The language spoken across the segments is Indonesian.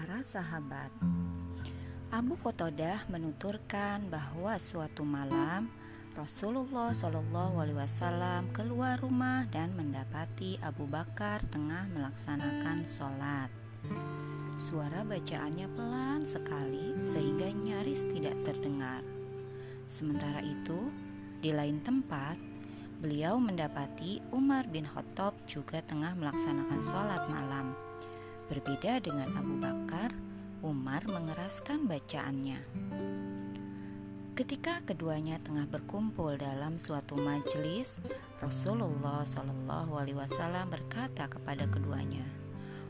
Para sahabat, Abu Qatadah menuturkan bahwa suatu malam Rasulullah Shallallahu Alaihi Wasallam keluar rumah dan mendapati Abu Bakar tengah melaksanakan sholat. Suara bacaannya pelan sekali sehingga nyaris tidak terdengar. Sementara itu, di lain tempat, beliau mendapati Umar bin Khattab juga tengah melaksanakan sholat malam. Berbeda dengan Abu Bakar, Umar mengeraskan bacaannya. Ketika keduanya tengah berkumpul dalam suatu majelis, Rasulullah Shallallahu Alaihi Wasallam berkata kepada keduanya,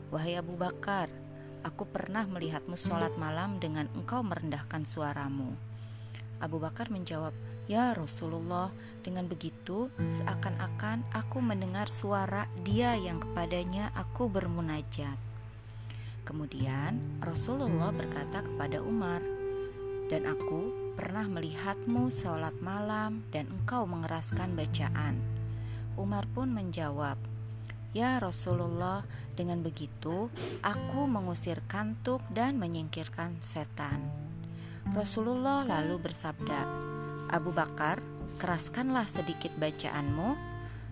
"Wahai Abu Bakar, aku pernah melihatmu sholat malam dengan engkau merendahkan suaramu." Abu Bakar menjawab, "Ya Rasulullah, dengan begitu seakan-akan aku mendengar suara Dia yang kepadanya aku bermunajat." Kemudian Rasulullah berkata kepada Umar, "Dan aku pernah melihatmu sholat malam dan engkau mengeraskan bacaan." Umar pun menjawab, "Ya Rasulullah, dengan begitu aku mengusir kantuk dan menyingkirkan setan." Rasulullah lalu bersabda, "Abu Bakar, keraskanlah sedikit bacaanmu,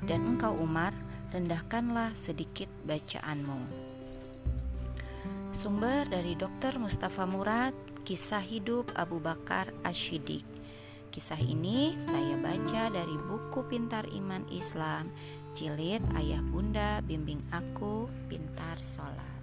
dan engkau Umar, rendahkanlah sedikit bacaanmu." Sumber dari Dr. Mustafa Murad, Kisah Hidup Abu Bakar Ashidik. Kisah ini saya baca dari buku Pintar Iman Islam, Jilid Ayah Bunda Bimbing Aku Pintar Sholat.